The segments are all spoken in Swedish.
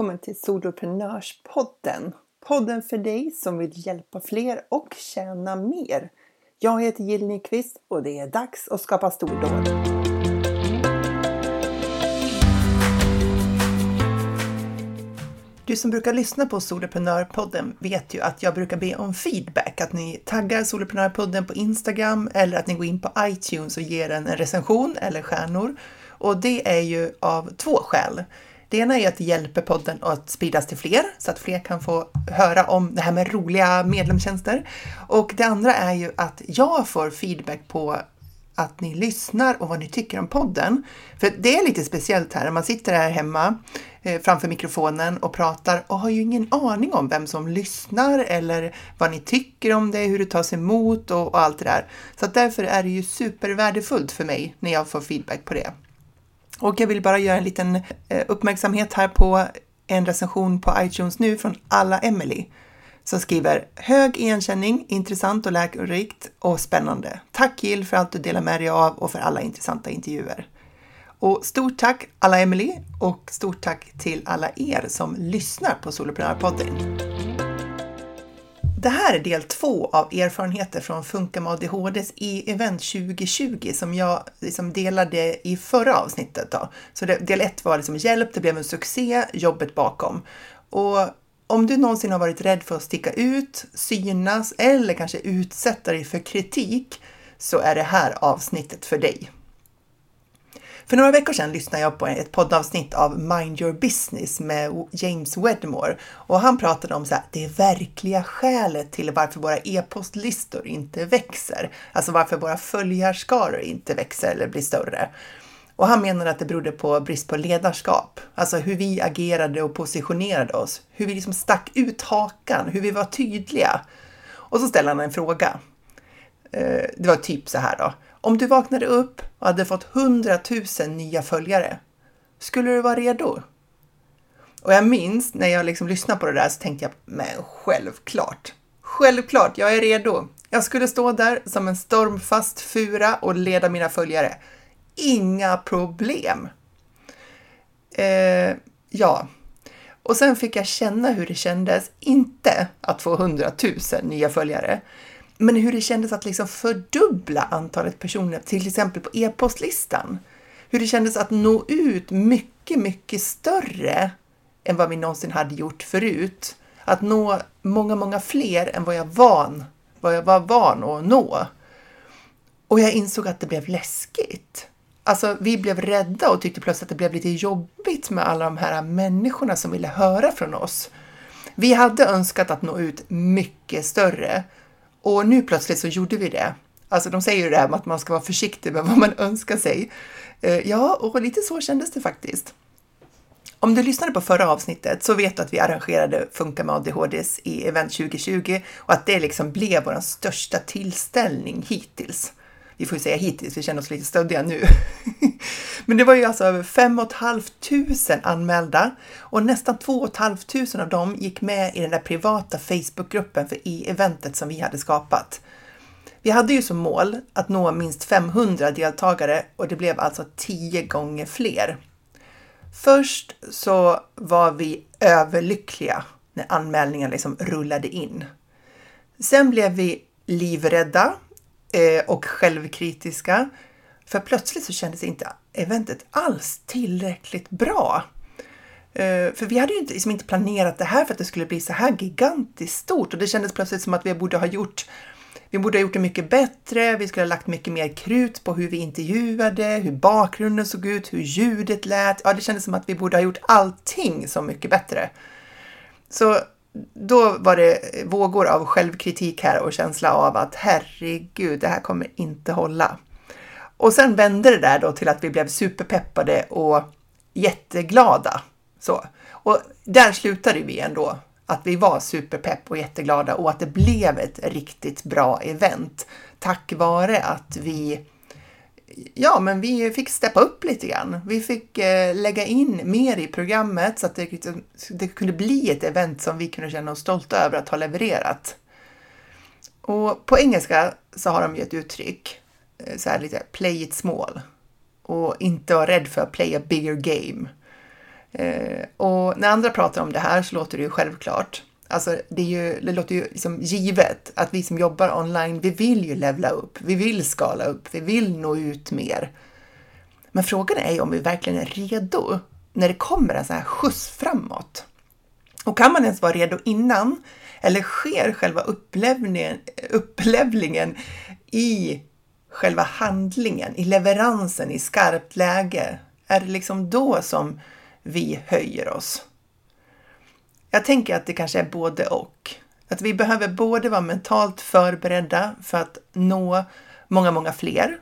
välkommen till Soloprenörspodden. Podden för dig som vill hjälpa fler och tjäna mer. Jag heter Jill Nyqvist och det är dags att skapa stordåd. Du som brukar lyssna på Soloprenörpodden vet ju att jag brukar be om feedback, att ni taggar Soloprenörpodden på Instagram eller att ni går in på iTunes och ger den en recension eller stjärnor. Och det är ju av två skäl. Det ena är att det hjälper podden att spridas till fler så att fler kan få höra om det här med roliga medlemstjänster. Och det andra är ju att jag får feedback på att ni lyssnar och vad ni tycker om podden. För det är lite speciellt här, man sitter här hemma eh, framför mikrofonen och pratar och har ju ingen aning om vem som lyssnar eller vad ni tycker om det, hur det tas emot och, och allt det där. Så därför är det ju supervärdefullt för mig när jag får feedback på det. Och jag vill bara göra en liten eh, uppmärksamhet här på en recension på iTunes nu från Alla Emily som skriver Hög igenkänning, intressant och läkerikt och spännande. Tack Jill för allt du delar med dig av och för alla intressanta intervjuer. Och stort tack alla Emily och stort tack till alla er som lyssnar på Soloprenörpodden. Det här är del två av erfarenheter från Funka med ADHDs e-event 2020 som jag liksom delade i förra avsnittet. Då. Så det, del ett var liksom hjälp, det blev en succé, jobbet bakom. Och om du någonsin har varit rädd för att sticka ut, synas eller kanske utsätta dig för kritik så är det här avsnittet för dig. För några veckor sedan lyssnade jag på ett poddavsnitt av Mind Your Business med James Wedmore och han pratade om så här, det verkliga skälet till varför våra e-postlistor inte växer, alltså varför våra följarskaror inte växer eller blir större. Och han menar att det berodde på brist på ledarskap, alltså hur vi agerade och positionerade oss, hur vi liksom stack ut hakan, hur vi var tydliga. Och så ställer han en fråga. Eh, det var typ så här då. Om du vaknade upp och hade fått 100 000 nya följare, skulle du vara redo? Och jag minns när jag liksom lyssnade på det där så tänkte jag, men självklart, självklart, jag är redo. Jag skulle stå där som en stormfast fura och leda mina följare. Inga problem. Eh, ja, och sen fick jag känna hur det kändes, inte att få 100 000 nya följare, men hur det kändes att liksom fördubbla antalet personer, till exempel på e-postlistan. Hur det kändes att nå ut mycket, mycket större än vad vi någonsin hade gjort förut. Att nå många, många fler än vad jag, van, vad jag var van att nå. Och jag insåg att det blev läskigt. Alltså, vi blev rädda och tyckte plötsligt att det blev lite jobbigt med alla de här människorna som ville höra från oss. Vi hade önskat att nå ut mycket större och nu plötsligt så gjorde vi det. Alltså de säger ju det här med att man ska vara försiktig med vad man önskar sig. Eh, ja, och lite så kändes det faktiskt. Om du lyssnade på förra avsnittet så vet du att vi arrangerade Funka med ADHDs i Event 2020 och att det liksom blev vår största tillställning hittills. Vi får ju säga hittills, vi känner oss lite stöddiga nu. Men det var ju alltså över 5 500 anmälda och nästan 2 500 av dem gick med i den där privata Facebookgruppen för e-eventet som vi hade skapat. Vi hade ju som mål att nå minst 500 deltagare och det blev alltså 10 gånger fler. Först så var vi överlyckliga när anmälningarna liksom rullade in. Sen blev vi livrädda eh, och självkritiska för plötsligt så kändes inte eventet alls tillräckligt bra. Eh, för vi hade ju inte, liksom inte planerat det här för att det skulle bli så här gigantiskt stort och det kändes plötsligt som att vi borde ha gjort vi borde ha gjort det mycket bättre, vi skulle ha lagt mycket mer krut på hur vi intervjuade, hur bakgrunden såg ut, hur ljudet lät. Ja, det kändes som att vi borde ha gjort allting så mycket bättre. Så då var det vågor av självkritik här och känsla av att herregud, det här kommer inte hålla. Och sen vände det där då till att vi blev superpeppade och jätteglada. Så. Och där slutade vi ändå, att vi var superpepp och jätteglada och att det blev ett riktigt bra event tack vare att vi Ja, men vi fick steppa upp lite grann. Vi fick eh, lägga in mer i programmet så att det, liksom, det kunde bli ett event som vi kunde känna oss stolta över att ha levererat. Och på engelska så har de ju ett uttryck eh, så här lite play it small och inte vara rädd för att play a bigger game. Eh, och när andra pratar om det här så låter det ju självklart. Alltså det, är ju, det låter ju liksom givet att vi som jobbar online, vi vill ju levla upp, vi vill skala upp, vi vill nå ut mer. Men frågan är ju om vi verkligen är redo när det kommer en sån här skjuts framåt. Och kan man ens vara redo innan? Eller sker själva upplevningen, upplevlingen i själva handlingen, i leveransen, i skarpt läge? Är det liksom då som vi höjer oss? Jag tänker att det kanske är både och. Att vi behöver både vara mentalt förberedda för att nå många, många fler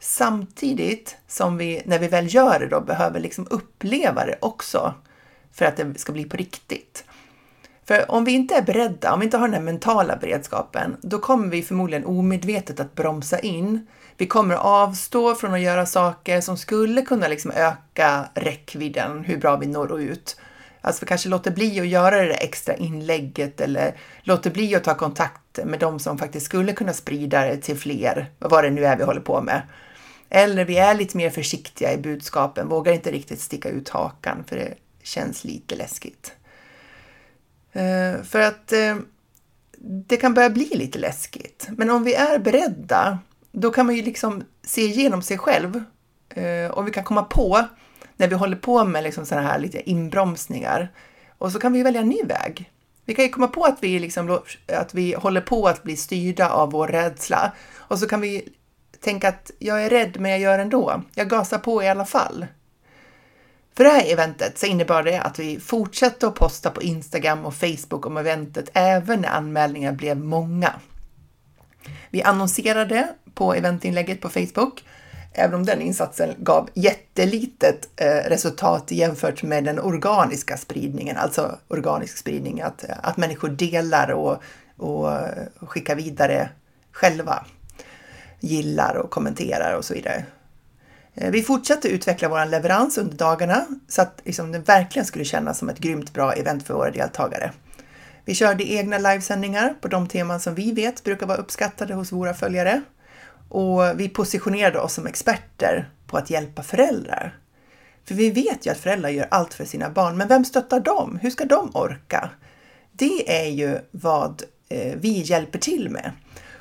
samtidigt som vi, när vi väl gör det då, behöver liksom uppleva det också för att det ska bli på riktigt. För om vi inte är beredda, om vi inte har den här mentala beredskapen, då kommer vi förmodligen omedvetet att bromsa in. Vi kommer att avstå från att göra saker som skulle kunna liksom öka räckvidden, hur bra vi når ut. Alltså vi kanske låter bli att göra det extra inlägget eller låter bli att ta kontakt med de som faktiskt skulle kunna sprida det till fler, vad det nu är vi håller på med. Eller vi är lite mer försiktiga i budskapen, vågar inte riktigt sticka ut hakan för det känns lite läskigt. Eh, för att eh, det kan börja bli lite läskigt. Men om vi är beredda, då kan man ju liksom se igenom sig själv eh, och vi kan komma på när vi håller på med liksom sådana här lite inbromsningar. Och så kan vi välja en ny väg. Vi kan ju komma på att vi, liksom, att vi håller på att bli styrda av vår rädsla och så kan vi tänka att jag är rädd men jag gör ändå. Jag gasar på i alla fall. För det här eventet så innebar det att vi fortsatte att posta på Instagram och Facebook om eventet även när anmälningarna blev många. Vi annonserade på eventinlägget på Facebook även om den insatsen gav jättelitet eh, resultat jämfört med den organiska spridningen, alltså organisk spridning, att, eh, att människor delar och, och eh, skickar vidare själva, gillar och kommenterar och så vidare. Vi fortsatte utveckla vår leverans under dagarna så att liksom, det verkligen skulle kännas som ett grymt bra event för våra deltagare. Vi körde egna livesändningar på de teman som vi vet brukar vara uppskattade hos våra följare och vi positionerade oss som experter på att hjälpa föräldrar. För vi vet ju att föräldrar gör allt för sina barn, men vem stöttar dem? Hur ska de orka? Det är ju vad eh, vi hjälper till med.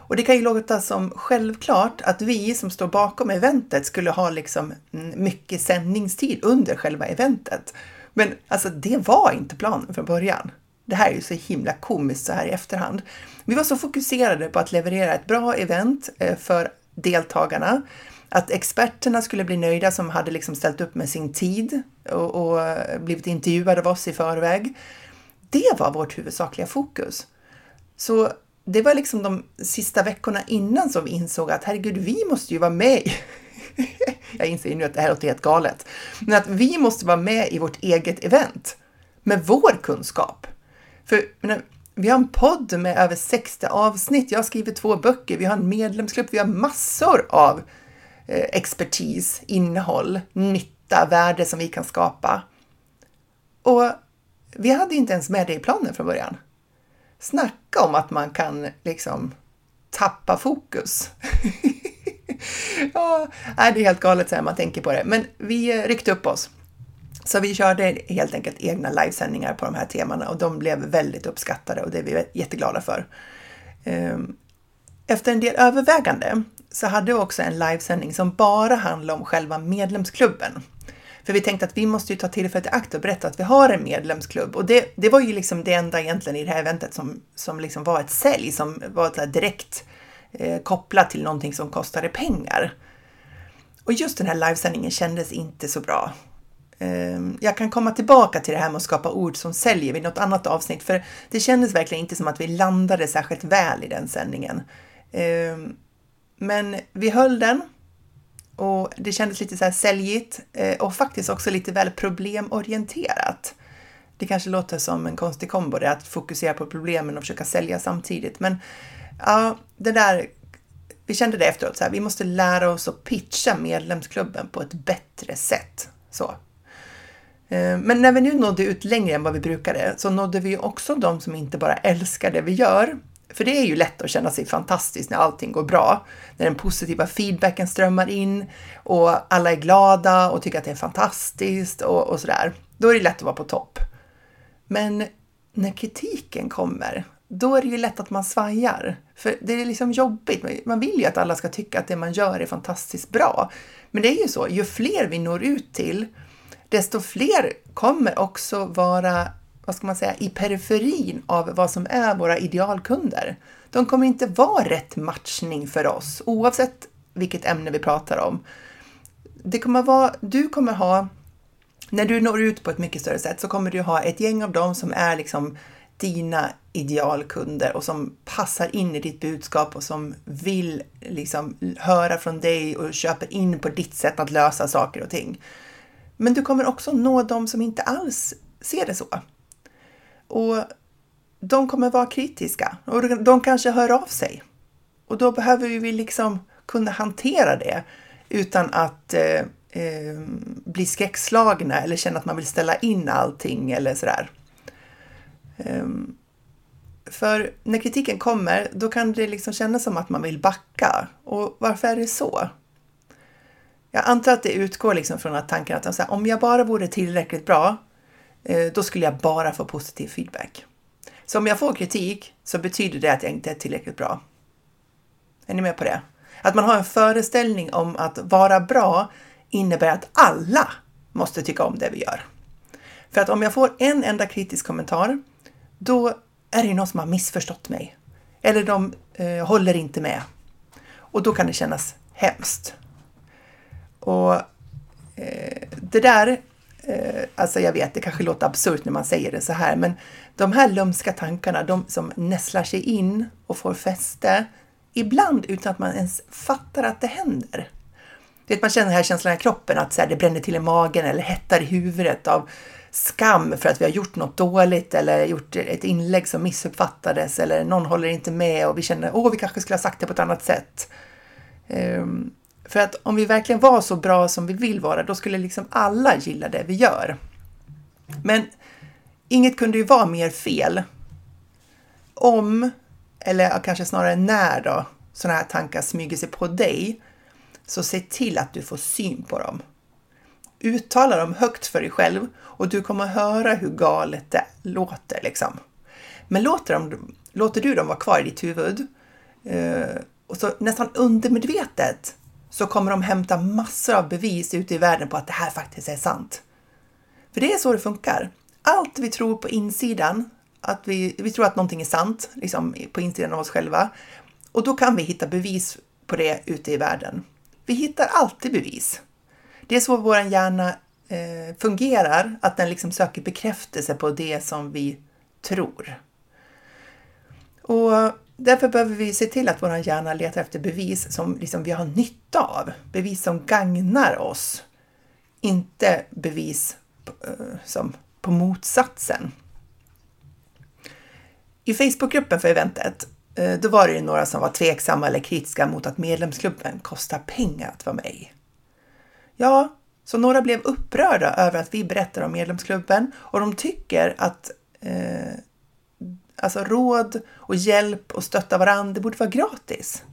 Och det kan ju låta som självklart att vi som står bakom eventet skulle ha liksom mycket sändningstid under själva eventet. Men alltså, det var inte planen från början. Det här är ju så himla komiskt så här i efterhand. Vi var så fokuserade på att leverera ett bra event eh, för deltagarna. Att experterna skulle bli nöjda som hade liksom ställt upp med sin tid och, och blivit intervjuade av oss i förväg. Det var vårt huvudsakliga fokus. Så det var liksom de sista veckorna innan som vi insåg att herregud, vi måste ju vara med. Jag inser nu att det här låter helt galet, men att vi måste vara med i vårt eget event med vår kunskap. För vi har en podd med över 60 avsnitt. Jag har skrivit två böcker. Vi har en medlemsklubb. Vi har massor av eh, expertis, innehåll, nytta, värde som vi kan skapa. Och vi hade inte ens med det i planen från början. Snacka om att man kan liksom tappa fokus. ja, det är helt galet så här man tänker på det. Men vi eh, ryckte upp oss. Så vi körde helt enkelt egna livesändningar på de här temana och de blev väldigt uppskattade och det är vi jätteglada för. Ehm, efter en del övervägande så hade vi också en livesändning som bara handlade om själva medlemsklubben. För vi tänkte att vi måste ju ta tillfället i akt och berätta att vi har en medlemsklubb och det, det var ju liksom det enda egentligen i det här eventet som, som liksom var ett sälj som var direkt eh, kopplat till någonting som kostade pengar. Och just den här livesändningen kändes inte så bra. Ehm, jag kan komma tillbaka till det här med att skapa ord som säljer vid något annat avsnitt, för det kändes verkligen inte som att vi landade särskilt väl i den sändningen. Ehm, men vi höll den och det kändes lite så här säljigt eh, och faktiskt också lite väl problemorienterat. Det kanske låter som en konstig kombo det att fokusera på problemen och försöka sälja samtidigt, men ja, det där vi kände det efteråt, så här, vi måste lära oss att pitcha medlemsklubben på ett bättre sätt. Så, Eh, men när vi nu nådde ut längre än vad vi brukade så nådde vi också de som inte bara älskar det vi gör. För det är ju lätt att känna sig fantastisk när allting går bra, när den positiva feedbacken strömmar in och alla är glada och tycker att det är fantastiskt och, och sådär. Då är det lätt att vara på topp. Men när kritiken kommer, då är det ju lätt att man svajar. För det är liksom jobbigt. Man vill ju att alla ska tycka att det man gör är fantastiskt bra. Men det är ju så, ju fler vi når ut till, desto fler kommer också vara, vad ska man säga, i periferin av vad som är våra idealkunder. De kommer inte vara rätt matchning för oss, oavsett vilket ämne vi pratar om. Det kommer vara, du kommer ha, när du når ut på ett mycket större sätt så kommer du ha ett gäng av dem som är liksom dina idealkunder och som passar in i ditt budskap och som vill liksom höra från dig och köper in på ditt sätt att lösa saker och ting. Men du kommer också nå dem som inte alls ser det så. Och de kommer vara kritiska och de kanske hör av sig. Och då behöver vi liksom kunna hantera det utan att eh, eh, bli skräckslagna eller känna att man vill ställa in allting eller sådär. Um, för när kritiken kommer, då kan det liksom kännas som att man vill backa. Och varför är det så? Jag antar att det utgår liksom från att tanken att här, om jag bara vore tillräckligt bra, eh, då skulle jag bara få positiv feedback. Så om jag får kritik så betyder det att jag inte är tillräckligt bra. Är ni med på det? Att man har en föreställning om att vara bra innebär att alla måste tycka om det vi gör. För att om jag får en enda kritisk kommentar, då är det någon som har missförstått mig. Eller de eh, håller inte med. Och då kan det kännas hemskt. Och eh, det där, eh, alltså jag vet, det kanske låter absurt när man säger det så här, men de här lömska tankarna, de som nästlar sig in och får fäste, ibland utan att man ens fattar att det händer. Det man känner den här känslan i kroppen, att så här, det bränner till i magen eller hettar i huvudet av skam för att vi har gjort något dåligt eller gjort ett inlägg som missuppfattades eller någon håller inte med och vi känner åh, vi kanske skulle ha sagt det på ett annat sätt. Um, för att om vi verkligen var så bra som vi vill vara, då skulle liksom alla gilla det vi gör. Men inget kunde ju vara mer fel. Om, eller kanske snarare när då, sådana här tankar smyger sig på dig, så se till att du får syn på dem. Uttala dem högt för dig själv och du kommer höra hur galet det låter liksom. Men låter, dem, låter du dem vara kvar i ditt huvud eh, och så nästan undermedvetet så kommer de hämta massor av bevis ute i världen på att det här faktiskt är sant. För det är så det funkar. Allt vi tror på insidan, att vi, vi tror att någonting är sant, liksom på insidan av oss själva, och då kan vi hitta bevis på det ute i världen. Vi hittar alltid bevis. Det är så vår hjärna eh, fungerar, att den liksom söker bekräftelse på det som vi tror. Och därför behöver vi se till att vår hjärna letar efter bevis som liksom vi har nytta av. Bevis som gagnar oss. Inte bevis på, som på motsatsen. I Facebookgruppen för eventet, eh, då var det några som var tveksamma eller kritiska mot att medlemsklubben kostar pengar att vara med i. Ja, så några blev upprörda över att vi berättar om medlemsklubben och de tycker att eh, alltså råd och hjälp och stötta varandra, det borde vara gratis.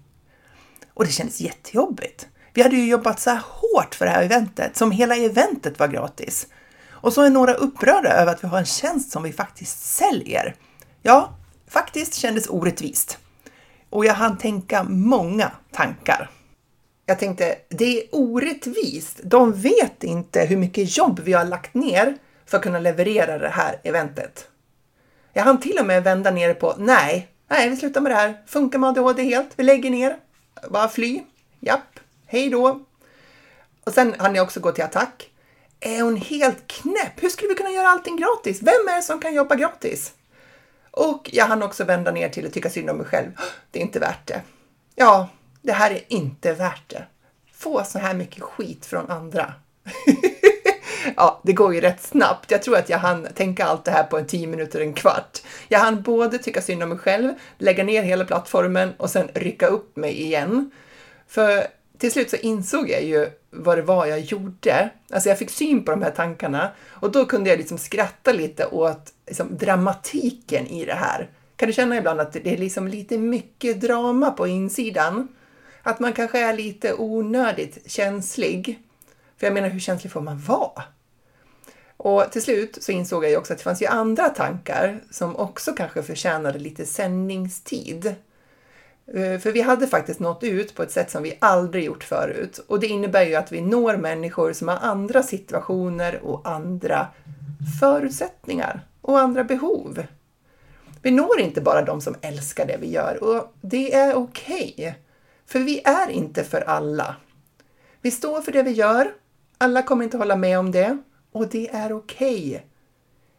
Och det kändes jättejobbigt. Vi hade ju jobbat så här hårt för det här eventet, som hela eventet var gratis. Och så är några upprörda över att vi har en tjänst som vi faktiskt säljer. Ja, faktiskt kändes orättvist. Och jag hann tänka många tankar. Jag tänkte, det är orättvist. De vet inte hur mycket jobb vi har lagt ner för att kunna leverera det här eventet. Jag hann till och med vända ner på, nej, nej, vi slutar med det här. Funkar med ADHD helt. Vi lägger ner. Bara fly. Japp, hej då. Och sen hann jag också gå till attack. Är hon helt knäpp? Hur skulle vi kunna göra allting gratis? Vem är det som kan jobba gratis? Och jag hann också vända ner till att tycka synd om mig själv. Det är inte värt det. Ja, det här är inte värt det. Få så här mycket skit från andra. ja, det går ju rätt snabbt. Jag tror att jag hann tänka allt det här på en tio minuter, en kvart. Jag hann både tycka synd om mig själv, lägga ner hela plattformen och sen rycka upp mig igen. För till slut så insåg jag ju vad det var jag gjorde. Alltså jag fick syn på de här tankarna och då kunde jag liksom skratta lite åt liksom, dramatiken i det här. Kan du känna ibland att det är liksom lite mycket drama på insidan? Att man kanske är lite onödigt känslig. För jag menar, hur känslig får man vara? Och till slut så insåg jag ju också att det fanns ju andra tankar som också kanske förtjänade lite sändningstid. Eh, för vi hade faktiskt nått ut på ett sätt som vi aldrig gjort förut. Och det innebär ju att vi når människor som har andra situationer och andra förutsättningar och andra behov. Vi når inte bara de som älskar det vi gör och det är okej. Okay, för vi är inte för alla. Vi står för det vi gör. Alla kommer inte hålla med om det och det är okej. Okay.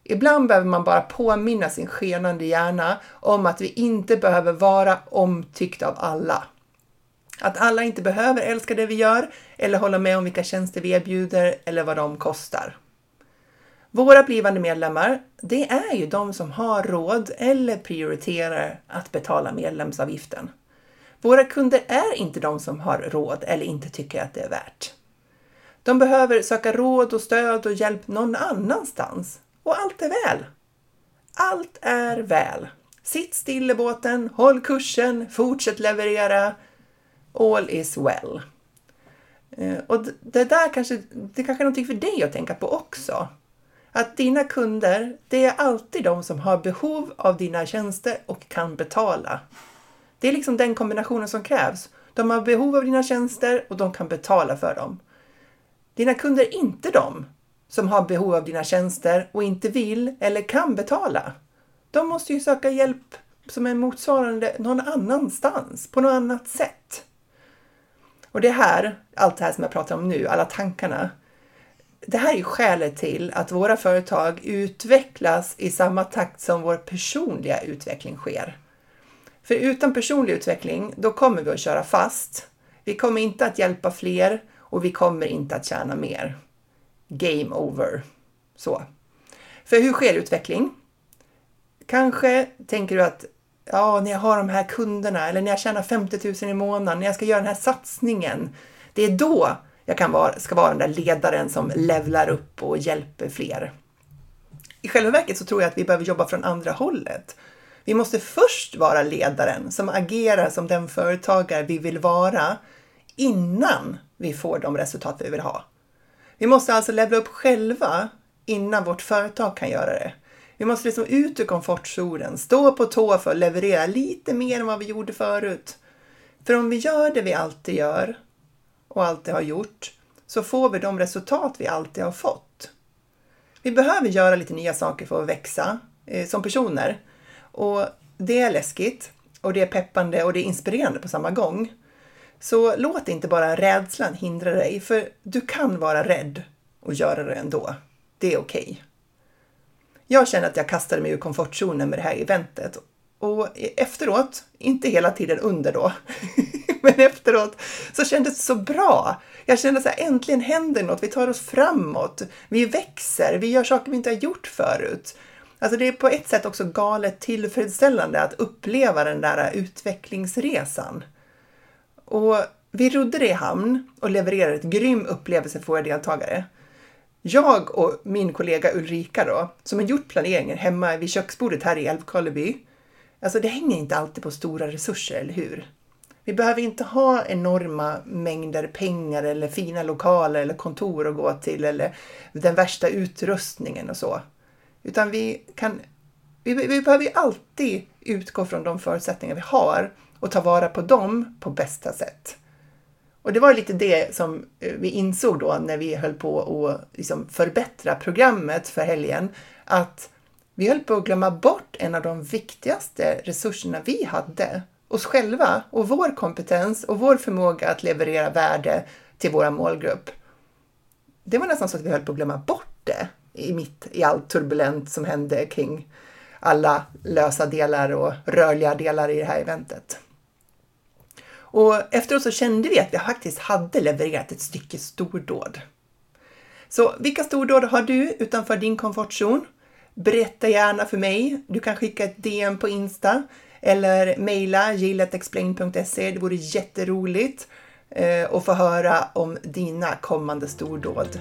Ibland behöver man bara påminna sin skenande hjärna om att vi inte behöver vara omtyckta av alla. Att alla inte behöver älska det vi gör eller hålla med om vilka tjänster vi erbjuder eller vad de kostar. Våra blivande medlemmar, det är ju de som har råd eller prioriterar att betala medlemsavgiften. Våra kunder är inte de som har råd eller inte tycker att det är värt. De behöver söka råd och stöd och hjälp någon annanstans och allt är väl. Allt är väl. Sitt still i båten, håll kursen, fortsätt leverera. All is well. Eh, och det där kanske, det kanske är någonting för dig att tänka på också. Att dina kunder, det är alltid de som har behov av dina tjänster och kan betala. Det är liksom den kombinationen som krävs. De har behov av dina tjänster och de kan betala för dem. Dina kunder är inte de som har behov av dina tjänster och inte vill eller kan betala. De måste ju söka hjälp som är motsvarande någon annanstans, på något annat sätt. Och det här, allt det här som jag pratar om nu, alla tankarna, det här är skälet till att våra företag utvecklas i samma takt som vår personliga utveckling sker. För utan personlig utveckling, då kommer vi att köra fast. Vi kommer inte att hjälpa fler och vi kommer inte att tjäna mer. Game over. Så. För hur sker utveckling? Kanske tänker du att ja, när jag har de här kunderna eller när jag tjänar 50 000 i månaden, när jag ska göra den här satsningen, det är då jag kan vara, ska vara den där ledaren som levlar upp och hjälper fler. I själva verket så tror jag att vi behöver jobba från andra hållet. Vi måste först vara ledaren som agerar som den företagare vi vill vara innan vi får de resultat vi vill ha. Vi måste alltså levla upp själva innan vårt företag kan göra det. Vi måste liksom ut ur komfortzonen, stå på tå för att leverera lite mer än vad vi gjorde förut. För om vi gör det vi alltid gör och alltid har gjort så får vi de resultat vi alltid har fått. Vi behöver göra lite nya saker för att växa eh, som personer. Och det är läskigt och det är peppande och det är inspirerande på samma gång. Så låt inte bara rädslan hindra dig, för du kan vara rädd och göra det ändå. Det är okej. Okay. Jag känner att jag kastade mig ur komfortzonen med det här eventet och efteråt, inte hela tiden under då, men efteråt så kändes det så bra. Jag kände så här, äntligen händer något, vi tar oss framåt, vi växer, vi gör saker vi inte har gjort förut. Alltså det är på ett sätt också galet tillfredsställande att uppleva den där utvecklingsresan. Och vi rodde det i hamn och levererade ett grym upplevelse för våra deltagare. Jag och min kollega Ulrika då, som har gjort planeringen hemma vid köksbordet här i Älvkarleby. Alltså det hänger inte alltid på stora resurser, eller hur? Vi behöver inte ha enorma mängder pengar eller fina lokaler eller kontor att gå till eller den värsta utrustningen och så. Utan vi kan, vi, vi behöver ju alltid utgå från de förutsättningar vi har och ta vara på dem på bästa sätt. Och det var lite det som eh, vi insåg då när vi höll på att liksom förbättra programmet för helgen, att vi höll på att glömma bort en av de viktigaste resurserna vi hade, oss själva och vår kompetens och vår förmåga att leverera värde till vår målgrupp. Det var nästan så att vi höll på att glömma bort det i mitt i allt turbulent som hände kring alla lösa delar och rörliga delar i det här eventet. Och efteråt så kände vi att vi faktiskt hade levererat ett stycke stordåd. Så vilka stordåd har du utanför din komfortzon? Berätta gärna för mig. Du kan skicka ett DM på Insta eller mejla gilletexplain.se. Det vore jätteroligt eh, att få höra om dina kommande stordåd.